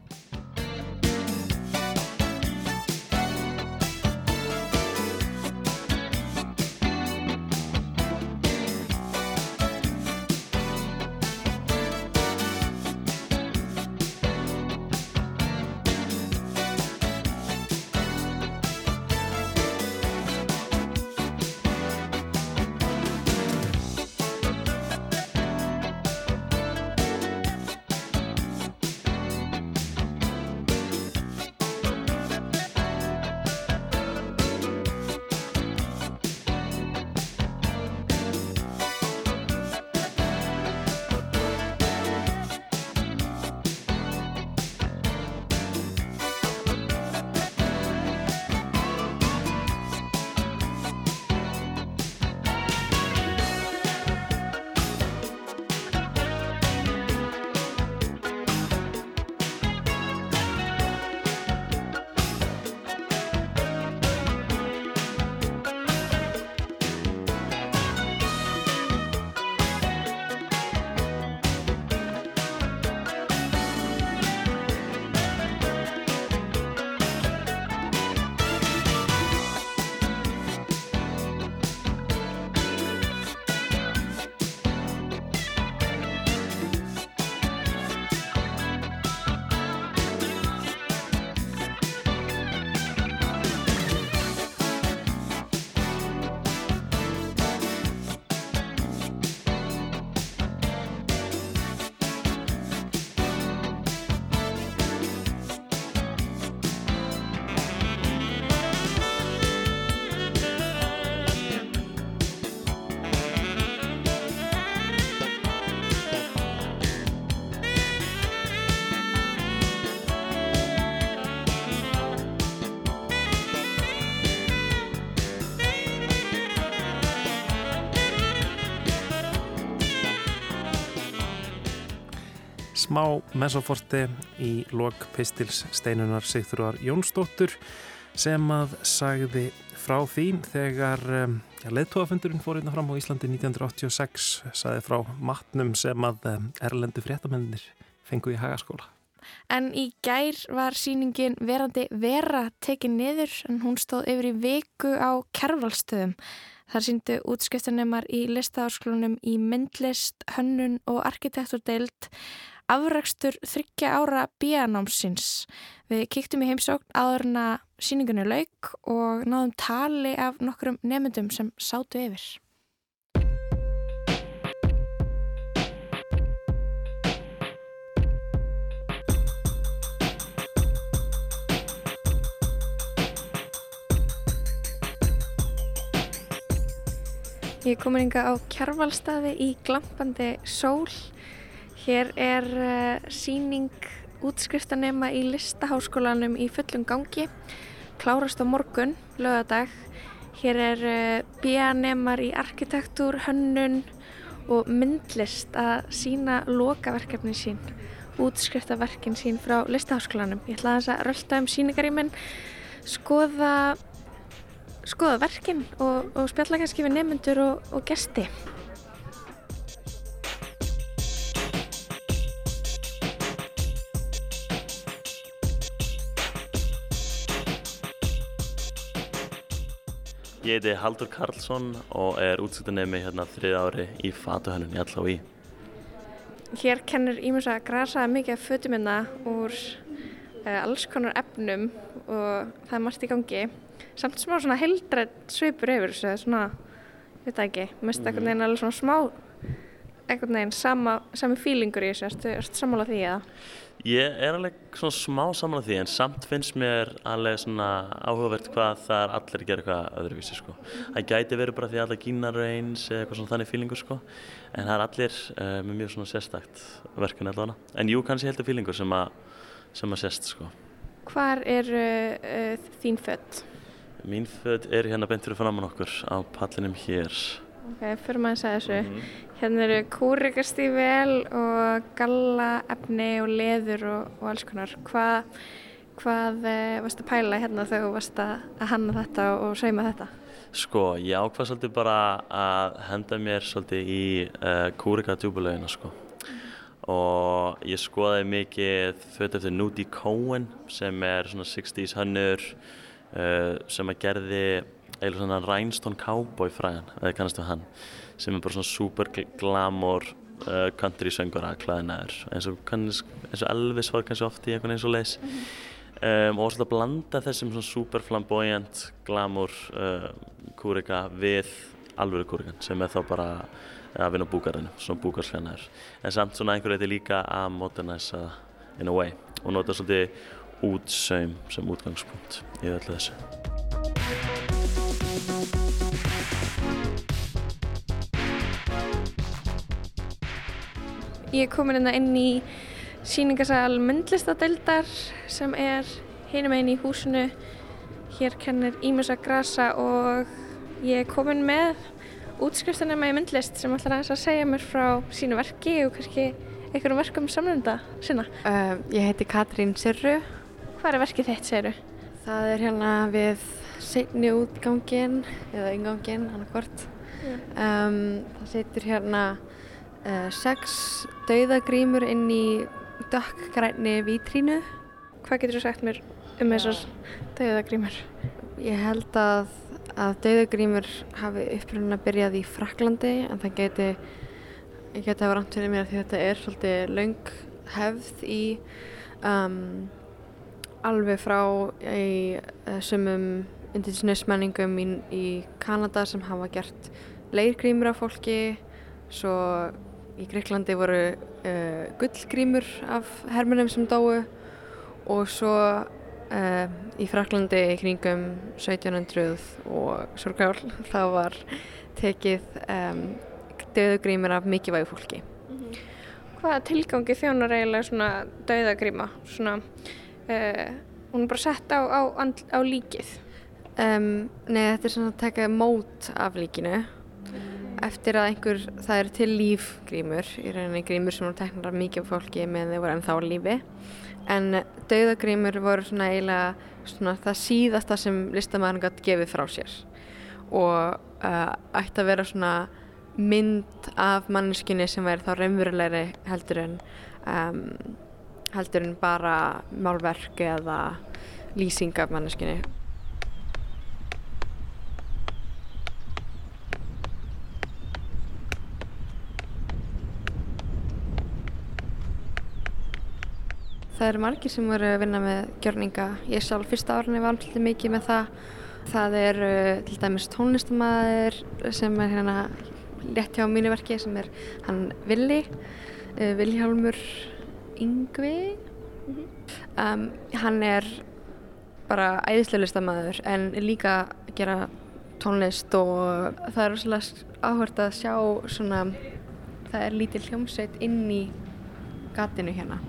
Smá mesoforti í lok pistils steinunar Sigþróar Jónsdóttur sem að sagði frá því þegar ja, leðtóafundurinn fór einna fram á Íslandi 1986 sagði frá matnum sem að erlendu fréttamennir fengu í hagaskóla. En í gær var síningin verandi vera tekið niður en hún stóð yfir í viku á kervalstöðum. Þar síndu útskriftanemar í listaháskólunum í myndlist, hönnun og arkitekturdeild afrakstur þryggja ára bíanámsins. Við kíktum í heimsókn áður en að síningunni lauk og náðum tali af nokkrum nefndum sem sátu yfir. Ég er komin inga á kjarvalstaði í glampandi sól. Hér er uh, síning útskriftanema í listaháskólanum í fullum gangi. Klárast á morgun, lögadag. Hér er uh, bíanemar í arkitektúr, hönnun og myndlist að sína lokaverkefni sín, útskriftaverkin sín frá listaháskólanum. Ég ætla að rölda um síningaríminn, skoða skoða verkinn og, og spjalla kannski við nefnendur og, og gesti. Ég heiti Haldur Karlsson og er útsýttanemi hérna þrið ári í fatuhönnun í Allá í. Hér kennur Ímus að grasaða mikið af fötumina úr uh, alls konar efnum og það er margt í gangi samt smá svona heldrætt svipur yfir þessu svona, ég veit það ekki mest mm. einhvern veginn alveg svona smá einhvern veginn sama, sami fílingur í þessu erstu, sammála því eða? Ég er alveg svona smá sammála því en samt finnst mér alveg svona áhugavert hvað það er allir að gera eitthvað öðruvísi sko. Það gæti verið bara því að allir gínar eins eða eitthvað svona þannig fílingur sko en það er allir uh, með mjög svona sérstakt verkun allavega en jú kannski heldur fílingur sem að, sem að sérst sko. Hvar er uh, þín fött? Mín född er hérna beint fyrir framann okkur á pallinum hér. Ok, fyrir maður að segja þessu. Mm -hmm. Hérna eru kúrikastífel og gallaefni og leður og, og alls konar. Hvað, hvað eh, varst að pæla hérna þegar þú varst að hanna þetta og sauma þetta? Sko, ég ákvað svolítið bara að henda mér svolítið í uh, kúrikadjúbulegina sko. Mm. Og ég skoðaði mikið född eftir Nudie Cohen sem er svona 60's hönnur uh, sem að gerði eiginlega svona Rhinestone Cowboy fræðan, eða kannast við hann sem er bara svona super glamour uh, country söngur að klæðinaður eins og, eins og Elvis var kannski oft í einhvern eins og leis mm -hmm. um, og að blanda þessum svona super flamboyant glamour uh, kúrika við alvöru kúrikan sem er þá bara að vinna búkarinu, svona búkarsfjarnar en samt svona einhver veitir líka að modernize in a way og nota svolítið útsaum sem útgangspunkt í öllu þessu. Ég er komin hérna inn í síningasal myndlistadeildar sem er hinum einn í húsinu. Hér kennir Ímus að grasa og ég er komin með útskriftanema í myndlist sem ætlar að segja mér frá sínu verki og kannski einhverjum verkum samlunda sinna. Uh, ég heiti Katrín Sirru Hvað er verkið þitt, segiru? Það er hérna við setni útgangin eða yngangin, hann er hvort. Um, það setur hérna uh, sex dauðagrímur inn í dökkgræni vítrínu. Hvað getur þú sagt mér um þessar dauðagrímur? Ég held að, að dauðagrímur hafi uppröðin að byrjað í Fraklandi en það geti, ég geti að vera rámt fyrir mér að þetta er svolítið laung hefð í um, alveg frá í uh, sumum indigenous menningum í, í Kanada sem hafa gert leirgrímur af fólki svo í Greiklandi voru uh, gullgrímur af hermunum sem dói og svo uh, í Fraklandi í kringum 1700 og sorgál þá var tekið um, döðugrímur af mikilvægu fólki mm -hmm. Hvaða tilgangi þjónar eiginlega svona döðagríma? Svona Uh, hún er bara sett á, á, á líkið um, Nei, þetta er svona að taka mót af líkinu. Eftir að einhver, það er til lífgrímur, í rauninni grímur sem voru teknar af mikið fólki með þeir voru ennþá lífi. En dauðagrímur voru svona eiginlega svona það síðasta sem listamæðurinn gæti gefið frá sér. Og uh, ætti að vera svona mynd af manneskinni sem væri þá raunverulegri heldur en um, heldur en bara málverk eða lýsing af manneskinni Það eru margir sem voru að vinna með gjörninga. Ég sjálf fyrsta árinni var alltaf mikið með það. Það er uh, til dæmis tónlistamæður sem er hérna létt hjá mínu verki sem er hann Vili, uh, Viljálmur Yngvi. Um, hann er bara æðislega listamæður en líka gera tónlist og það er rosalega áhört að sjá svona, það er lítil hljómsveit inn í gatinu hérna.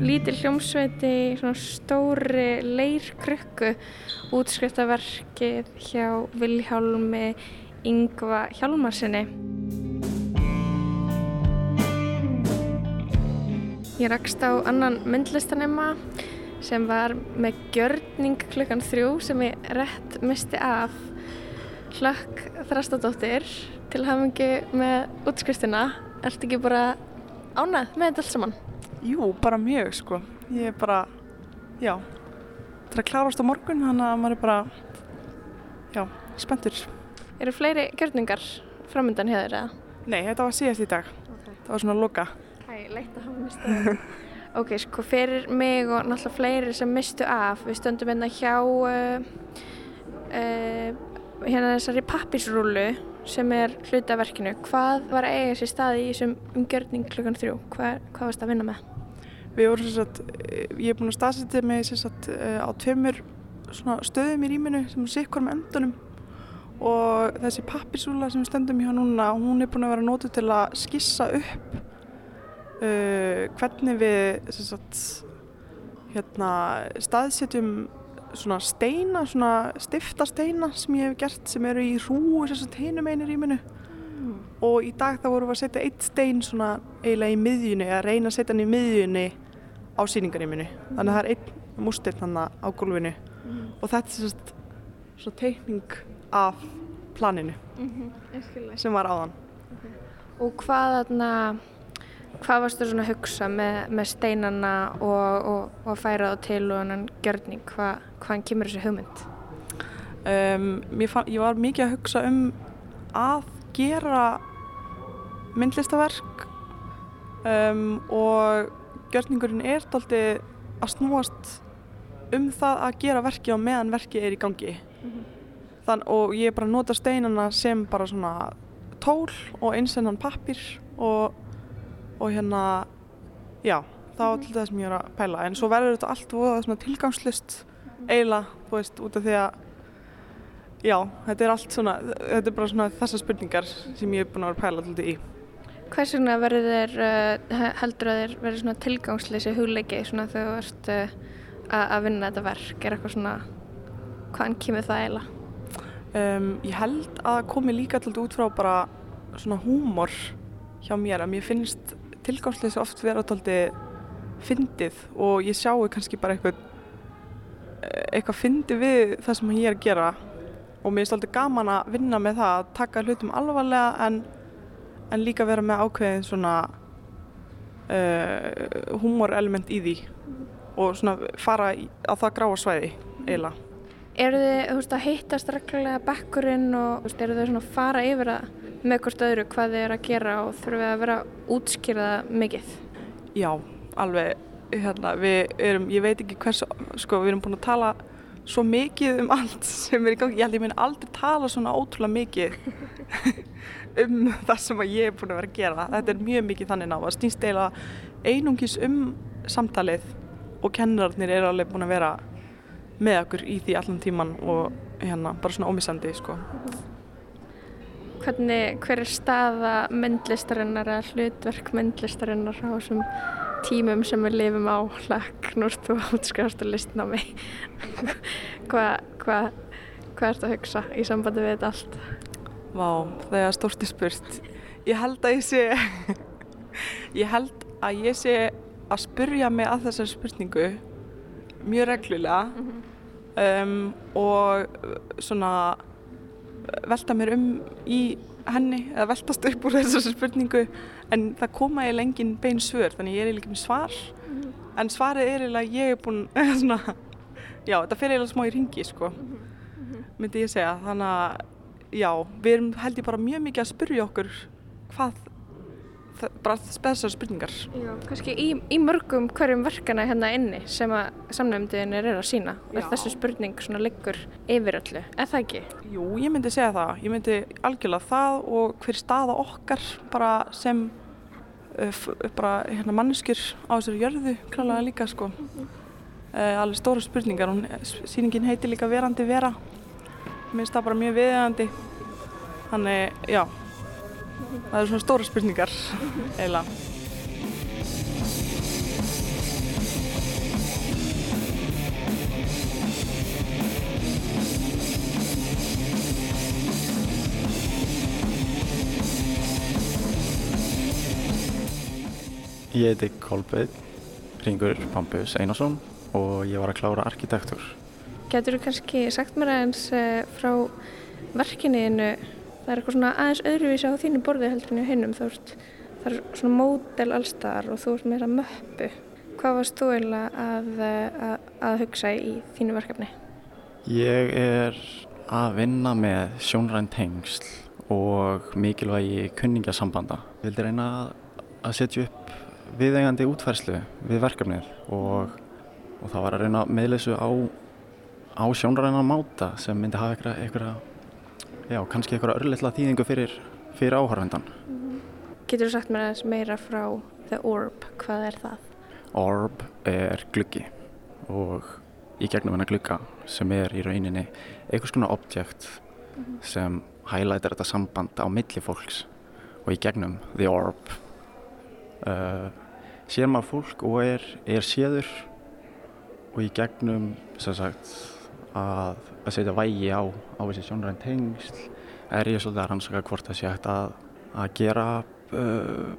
Lítil hljómsveiti, svona stóri leirkrukku, útskriftaverkið hjá Vilhjálmi Yngva Hjálmarsinni. Ég rakst á annan myndlistanema sem var með gjörning klukkan þrjú sem ég rétt misti af hlökk þrastadóttir til hafingi með útskriftina. Ertu ekki bara ánæð með þetta allt saman? Jú, bara mjög sko. Ég er bara, já, það er að klárast á morgun þannig að maður er bara, já, spenntur. Eru fleiri gjörningar framöndan þér eða? Nei, þetta var síðast í dag. Okay. Það var svona loka. Hæ, leitt að hafa mistað það. ok, sko, fyrir mig og náttúrulega fleiri sem mistu af, við stöndum hérna hjá uh, uh, hérna þessari pappisrúlu sem er hlutaverkinu. Hvað var að eiga sér staði í þessum umgjörning klukkan þrjú? Hvað, hvað varst að vinna með? Við vorum sem sagt, ég er búin að staðsetja mig sem sagt á tveimur stöðum í rýminu sem er sikkur með endunum og þessi pappisúla sem við stöndum hjá núna, hún er búin að vera nótu til að skissa upp uh, hvernig við sem sagt, hérna, staðsetjum svona steina, svona stifta steina sem ég hef gert sem eru í hrúu sem hinum einir í minu mm. og í dag þá vorum við að setja eitt stein svona eiginlega í miðjunni eða reyna að setja hann í miðjunni á síningarýminu mm. þannig að það er einn mústill hann á gólfinu mm. og þetta er svona, svona teikning af planinu -hmm. sem var áðan okay. Og hvað þarna hvað varstu svona að hugsa með, með steinana og, og, og færa það til og hann gjörning, Hva, hvaðan kemur þessi hugmynd? Um, fann, ég var mikið að hugsa um að gera myndlistaverk um, og gjörningurinn er doldið að snúast um það að gera verki á meðan verki er í gangi mm -hmm. Þann, og ég bara nota steinana sem bara svona tól og einsennan pappir og, og hérna já, það var til það sem ég er að pæla. En svo verður þetta allt voða svona tilgangslist eiginlega, þú veist, út af því að já, þetta er allt svona þetta er bara svona þessar spurningar sem ég er búin að vera að pæla alltaf í. Hvers vegna verður þér uh, heldur að þér verður svona tilgangsleysi hugleiki svona þegar þú ert uh, að vinna þetta verk, er eitthvað svona hvaðan kemur það eiginlega? Um, ég held að komi líka alltaf út frá bara svona húmor hjá mér að mér finnst tilgangsleysi oft vera alltaf fyndið og ég sjáu kannski bara eitthvað eitthvað fyndi við það sem ég er að gera og mér er svolítið gaman að vinna með það að taka hlutum alvarlega en, en líka vera með ákveðin svona uh, humorelement í því og svona fara í, á það gráa svæði eiginlega. Eru þið, þú veist, að hittast reglulega bekkurinn og veist, eru þið svona að fara yfir að með hvort öðru hvað þið eru að gera og þurfum við að vera útskýrða mikið? Já, alveg hérna, við erum, ég veit ekki hvers sko, við erum búin að tala svo mikið um allt sem er í gangi. Ég held ég minn aldrei tala svona ótrúlega mikið um það sem ég er búin að vera að gera. Þetta er mjög mikið þannig ná að snýst eiginlega einungis um samtalið og kennararnir eru alveg búin að vera með okkur í því allan tíman og hérna bara svona ómissandi sko Hvernig, hver er staða myndlistarinnar eða hlutverk myndlistarinnar á þessum tímum sem við lifum á hlakk núrt þú útskrifast og listin á mig hvað hva, hva ert að hugsa í sambandi við þetta allt? Vá, það er stórti spurt ég held að ég sé ég held að ég sé að spurja mig að þessari spurningu mjög reglulega mm -hmm. um, og svona velta mér um í henni eða veltast upp úr þessari spurningu en það koma ég lengin bein svör þannig ég er líka með svar. Mm en svarið er eiginlega ég er búin svona, já þetta fer eiginlega smá í ringi sko. Mm myndi ég segja. Þannig að já við erum held ég bara mjög mikið að spurja okkur hvað bara þessar spurningar. Já, kannski í, í mörgum hverjum verkana hérna inni sem að samnefndiðinir er að sína og þessu spurning svona liggur yfir öllu, er það ekki? Jú, ég myndi segja það, ég myndi algjörlega það og hver staða okkar bara sem uh, bara hérna manneskjur á þessari jörðu klálega líka sko. Uh, alveg stóra spurningar. Og síningin heiti líka verandi vera. Mér finnst það bara mjög viðegandi þannig, já það eru svona stóra spurningar eiginlega Ég heiti Kolbeinn Ringur Bambus Einarsson og ég var að klára arkitektur. Getur þú kannski sagt mér aðeins frá verkinniðinu það er eitthvað svona aðeins öðruvísi á þínu borði heldur en í hinnum þú ert, það er svona módel allstaðar og þú ert meira möppu. Hvað varst þú eiginlega að, að, að hugsa í þínu verkefni? Ég er að vinna með sjónræn tengsl og mikilvægi kunningasambanda ég vildi reyna að setja upp viðegandi útfærslu við verkefnið og, og það var að reyna meðleysu á, á sjónræna máta sem myndi hafa eitthvað já, kannski eitthvað örlittla þýðingu fyrir, fyrir áhörvendan. Mm -hmm. Getur þú sagt mér aðeins meira frá The Orb, hvað er það? Orb er gluggi og í gegnum hennar glugga sem er í rauninni einhvers konar objekt mm -hmm. sem hælætir þetta samband á milli fólks og í gegnum The Orb uh, sér maður fólk og er, er séður og í gegnum sem sagt að, að setja vægi á, á þessi sjónræn tengsl. Er ég svolítið að rannsaka hvort það sé hægt að, að gera uh,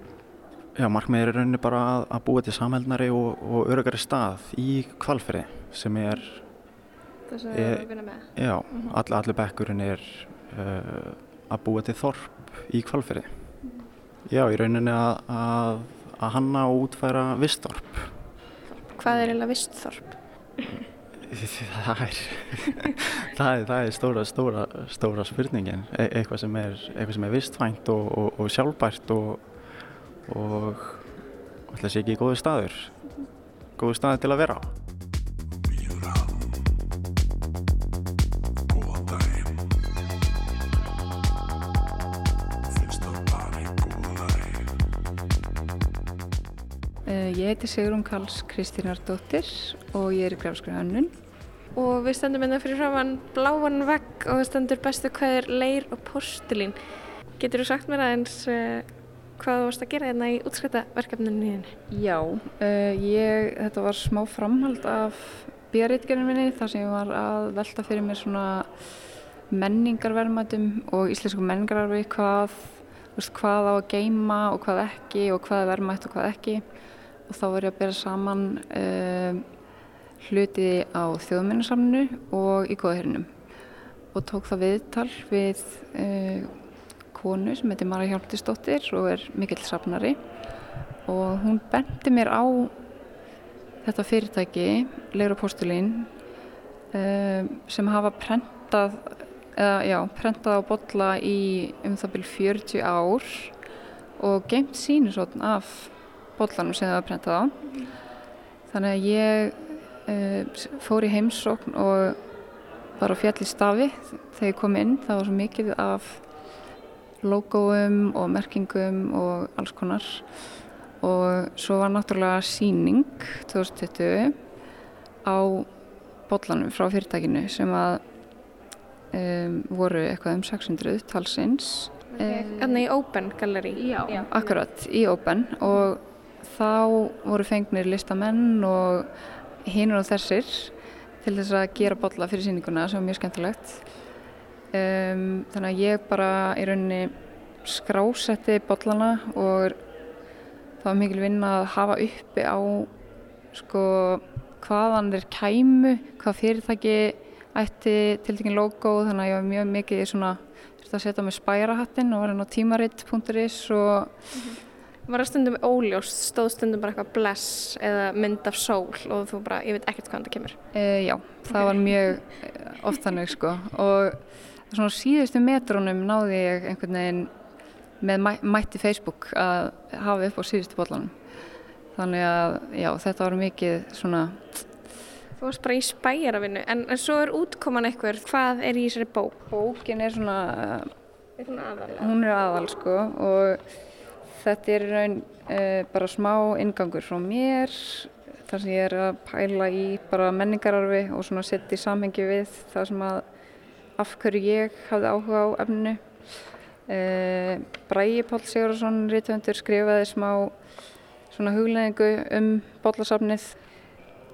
já, markmiðir er rauninni bara að, að búa til samhældnari og, og örugari stað í kvalferi sem er það sem við að vinna með. já, mm -hmm. all, allir bekkurinn er uh, að búa til þorp í kvalferi mm já, í rauninni að hanna og útfæra vistþorp. Hvað er eiginlega vistþorp? það er, það er, það er stóra, stóra, stóra spurningin, e eitthvað sem er, er vistvænt og, og, og sjálfbært og, alltaf sé ekki góðu staður, góðu staður til að vera á. Ég heiti Sigrun Karls Kristínardóttir og ég er í Grafskræði Önnun. Og við stöndum hérna fyrir framann bláan vegg og það stendur bestu hvaðir leir og postulín. Getur þú sagt mér aðeins uh, hvað þú varst að gera hérna í útskrættaverkefninu nýðinni? Já, uh, ég, þetta var smá framhald af björritgerðin minni þar sem ég var að velta fyrir mér svona menningarverðmætum og íslensku menningararfi hvað, hvað á að geima og hvað ekki og hvað er verðmætt og hvað ekki og þá var ég að bera saman uh, hluti á þjóðmenninsamnu og í góðaherinum og tók það viðtal við uh, konu sem heitir Mara Hjálptisdóttir og er mikill safnari. Og hún bendi mér á þetta fyrirtæki, Leira Postulín uh, sem hafa prentað eða já, prentað á botla í um það byrj 40 ár og geimt sínusotn af bollanum sem það var prentað á. Þannig að ég uh, fór í heimsókn og var á fjall í stafi þegar ég kom inn. Það var svo mikið af logoum og merkingum og alls konar. Og svo var náttúrulega síning 2020 á bollanum frá fyrirtækinu sem að um, voru eitthvað um 600 talsins. Þannig okay. í Open Gallery? Já, Já, akkurat, í Open og þá voru fengnir listamenn og hinur og þessir til þess að gera bolla fyrir síninguna sem var mjög skemmtilegt. Um, þannig að ég bara í rauninni skrásetti bollana og það var mikil vinna að hafa uppi á sko hvaðan þeir kæmu, hvað fyrirtæki ætti tiltekinn logo þannig að ég var mjög mikið svona þurfti að setja með spærahattin og var inn á tímaritt.is og mm -hmm. Var það stundum óljóst, stóð stundum bara eitthvað bless eða mynd af sól og þú bara, ég veit ekkert hvaðan það kemur? E, já, það okay. var mjög oft þannig sko og svona síðustu metrónum náði ég einhvern veginn með mætti Facebook að hafa upp á síðustu bóllanum þannig að já, þetta var mikið svona Þú varst bara í spæjaravinnu, en, en svo er útkoman eitthvað, hvað er í þessari bók? Bókin er svona, er svona hún er aðal sko og þetta er raun uh, bara smá ingangur frá mér þar sem ég er að pæla í bara menningararfi og svona setja í samhengi við það sem að af hverju ég hafði áhuga á efninu. Uh, Bræi Pál Sigurðarsson, rítvöndur, skrifaði smá svona hugleðingu um bólasafnið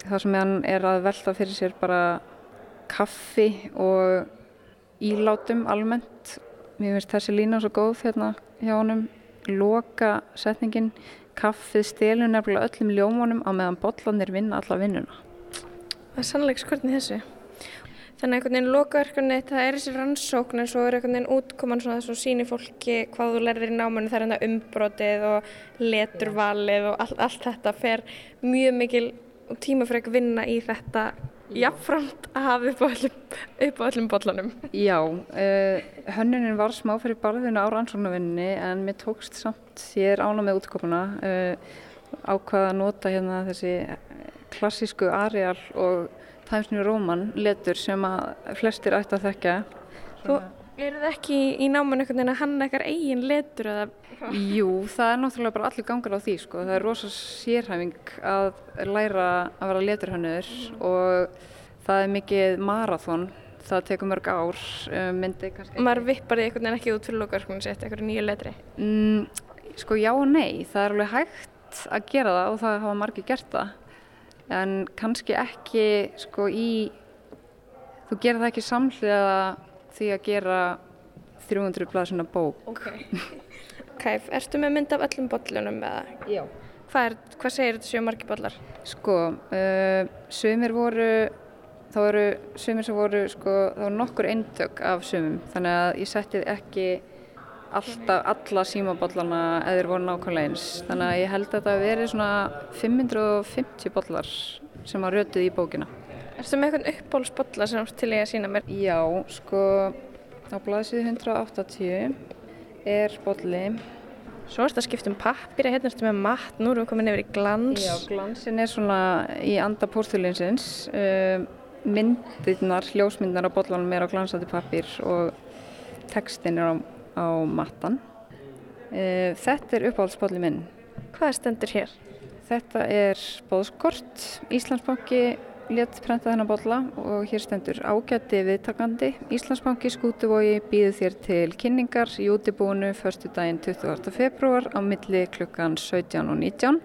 þar sem hann er að velta fyrir sér bara kaffi og ílátum almennt. Mér finnst þessi lína svo góð hérna hjá honum. Loka setningin, kaffið stelur nefnilega öllum ljómanum á meðan bollanir vinna alla vinnuna. Það er sannleik skvörðin þessu. Þannig einhvern veginn lokaverkunni, það er þessi rannsókn en svo er einhvern veginn útkoman svona þess að síni fólki hvað þú lærðir í námanu, það er hérna umbrotið og leturvalið og allt, allt þetta fer mjög mikil tímafreg vinna í þetta jafnframt að hafa upp á öllum, bollanum. Já, uh, hönnunin var smá fyrir barðinu á rannsóknarvinni en mér tókst samt, ég er ána með útkomuna, uh, ákvaða að nota hérna þessi klassísku Arial og Times New Roman letur sem að flestir ætti að þekka. Þú eru það ekki í náman einhvern veginn að hanna eitthvað eigin letur eða Jú, það er náttúrulega bara allir gangar á því sko. Það er rosa sérhæfing að læra að vera leturhannur og það er mikið marathón. Það tekur mörg ár, eh, myndi kannski... Maður vippar því einhvern veginn ekki út fyrir lókarkunni sett eitthvað nýju letri? Mm, sko já og nei, það er alveg hægt að gera það og það hafa margir gert það. En kannski ekki sko í... Þú gerir það ekki samhliða því að gera 300 blaðsuna bók. Okay. Kæf, ertu með mynd af öllum bollunum eða? Já. Hvað, er, hvað segir þetta séu margi bollar? Sko, uh, sömur voru, þá eru sömur sem voru, sko, þá voru nokkur eintök af sömum, þannig að ég settið ekki alltaf alla símabollana eða þeir voru nákvæmlega eins. Þannig að ég held að þetta veri svona 550 bollar sem var rötuð í bókina. Erstu með eitthvað uppbólsbolla sem til ég að sína mér? Já, sko, á blaðsíðu 180 er bolli. Svo er þetta skipt um pappir, hérna ertu með matt, nú erum við komin yfir í glans. Já, glansin er svona í anda pórþulinsins. Uh, myndirnar, hljósmyndirnar á bollanum er á glansandi pappir og textin er á, á mattan. Uh, þetta er uppáhaldsbolli minn. Hvað stendur hér? Þetta er bóðskort, Íslandsbanki létt prenta þennan bolla og hér stendur ágætti viðtakandi. Íslandsbanki skútuvogi býður þér til kynningar í útibúinu förstu daginn 20. februar á milli klukkan 17 og 19.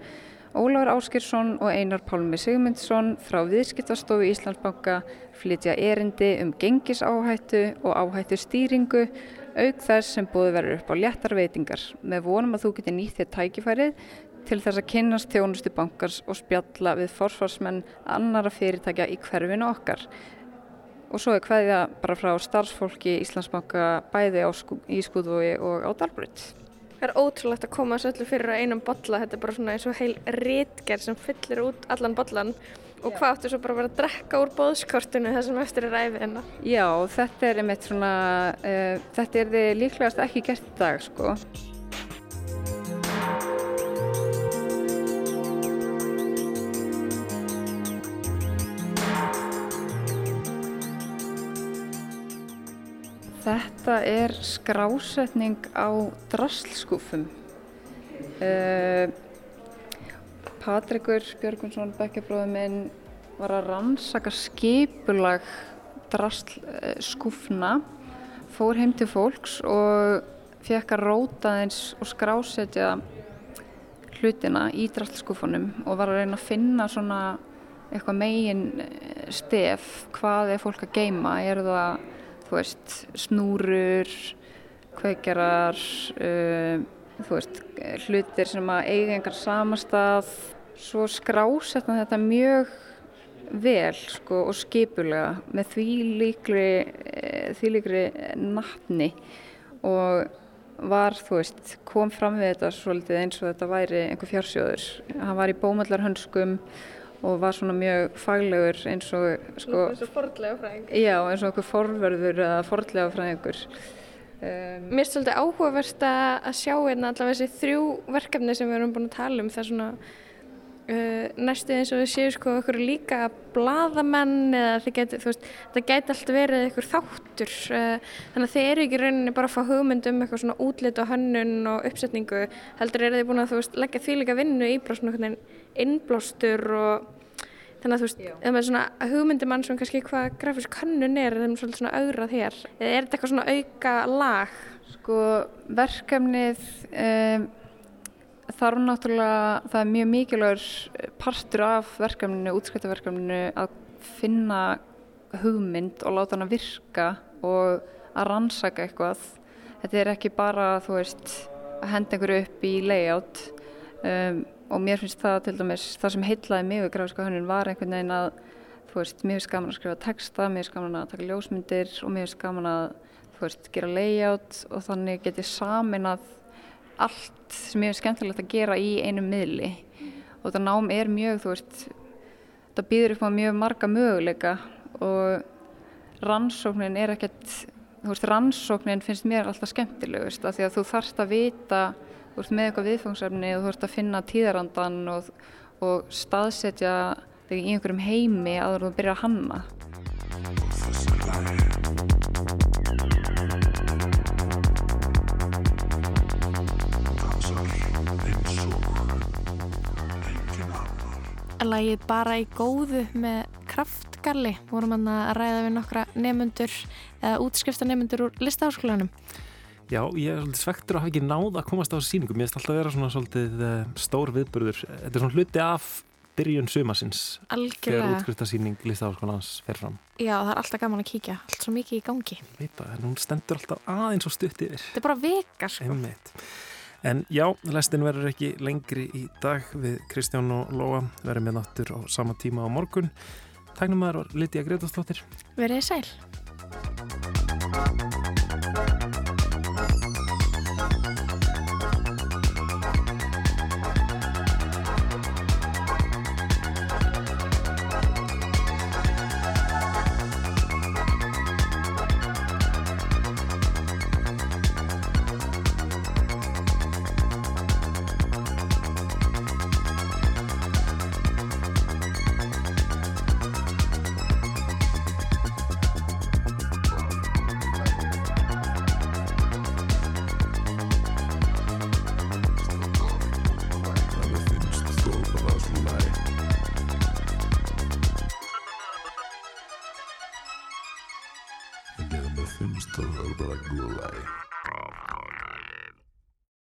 Ólaur Áskirsson og Einar Pálmi Sigmundsson frá viðskiptastofu Íslandsbanka flytja erindi um gengisáhættu og áhættu stýringu auk þess sem búið verður upp á léttar veitingar með vonum að þú getur nýtt þér tækifærið til þess að kynast þjónustu bankars og spjalla við forsvarsmenn annara fyrirtækja í hverfinu okkar. Og svo er hvaðið bara frá starfsfólki Íslandsbanka bæði skú, í Skúðvói og á Dalbrut. Það er ótrúlegt að koma þessu öllu fyrir á einum bolla, þetta er bara svona eins og heil rítgerð sem fyllir út allan bollan og hvað áttu svo bara að vera að drekka úr bóðskortinu þessum eftir er ræðið hérna? Já, þetta er einmitt svona, uh, þetta er þið líklegast ekki gert í dag sko. Þetta er skrásetning á drasslskúfum. Uh, Patrikur Björgunsson, bekkjabróður minn, var að rannsaka skipulag drasslskúfna, fór heim til fólks og fekk að róta eins og skrásetja hlutina í drastlskúfunum og var að reyna að finna svona eitthvað megin eh, stef hvað er fólk að geima er það, þú veist, snúrur kveikjarar uh, þú veist, hlutir sem að eiga einhver samastað svo skrásetna þetta mjög vel sko, og skipulega með því líkri, því líkri nafni og var, þú veist, kom fram við þetta svolítið eins og þetta væri einhver fjársjóður. Hann var í bómallarhönskum og var svona mjög faglegur eins og sko... Eins og fordlega fræðingur. Já, eins og einhver forverður eða fordlega fræðingur. Um, Mér er svolítið áhugavert að sjá hérna allavega þessi þrjú verkefni sem við erum búin að tala um það svona Uh, næstu eins og við séum sko okkur líka bladamenn eða það geti, veist, það geti alltaf verið eitthvað þáttur. Uh, þannig að þeir eru ekki rauninni bara að fá hugmynd um eitthvað svona útlit og hönnun og uppsetningu heldur er þið búin að veist, leggja því líka vinnu í svona innblástur og þannig að þú veist, eða með svona hugmyndi mann sem kannski hvað grafísk hönnun er þeim svolítið svona augrað hér. Eða er þetta eitthvað svona auka lag? Sko verkefnið um, þarf náttúrulega, það er mjög mikilvægur partur af verkefninu, útskrittaverkefninu að finna hugmynd og láta hana virka og að rannsaka eitthvað. Þetta er ekki bara, veist, að henda einhverju upp í layout um, og mér finnst það til dæmis, það sem heitlaði mig við gráfiska hönnun var einhvern veginn að, veist, mér finnst gaman að skrifa texta, mér finnst gaman að taka ljósmyndir og mér finnst gaman að, veist, gera layout og þannig getið samin að allt sem er skemmtilegt að gera í einum miðli. Og þetta nám er mjög, þú veist þetta býður upp á mjög marga möguleika og rannsóknin er ekkert þú veist, rannsóknin finnst mér alltaf skemmtilegust af því að þú þarfst að vita þú veist, með eitthvað viðfangsefni og þú þarfst að finna tíðarandan og, og staðsetja þig í einhverjum heimi að þú byrja að hanna lagið bara í góðu með kraftgalli vorum hann að ræða við nokkra nefnundur eða útskrifta nefnundur úr listaháskólanum. Já, ég er svolítið svektur að hafa ekki náð að komast á síningum ég veist alltaf að vera svona svolítið uh, stór viðburður. Þetta er svona hluti af byrjun Algjörlega þegar útskrifta síning listaháskólans fer fram. Já, það er alltaf gaman að kíkja, allt svo mikið í gangi. Veit það, en hún stendur alltaf aðeins og stutt yfir. Þetta er bara vika sko. En já, lestin verður ekki lengri í dag við Kristján og Lóa verðum með náttur á sama tíma á morgun. Tagnum aðra Lítiða Gretastóttir. Verðið sæl.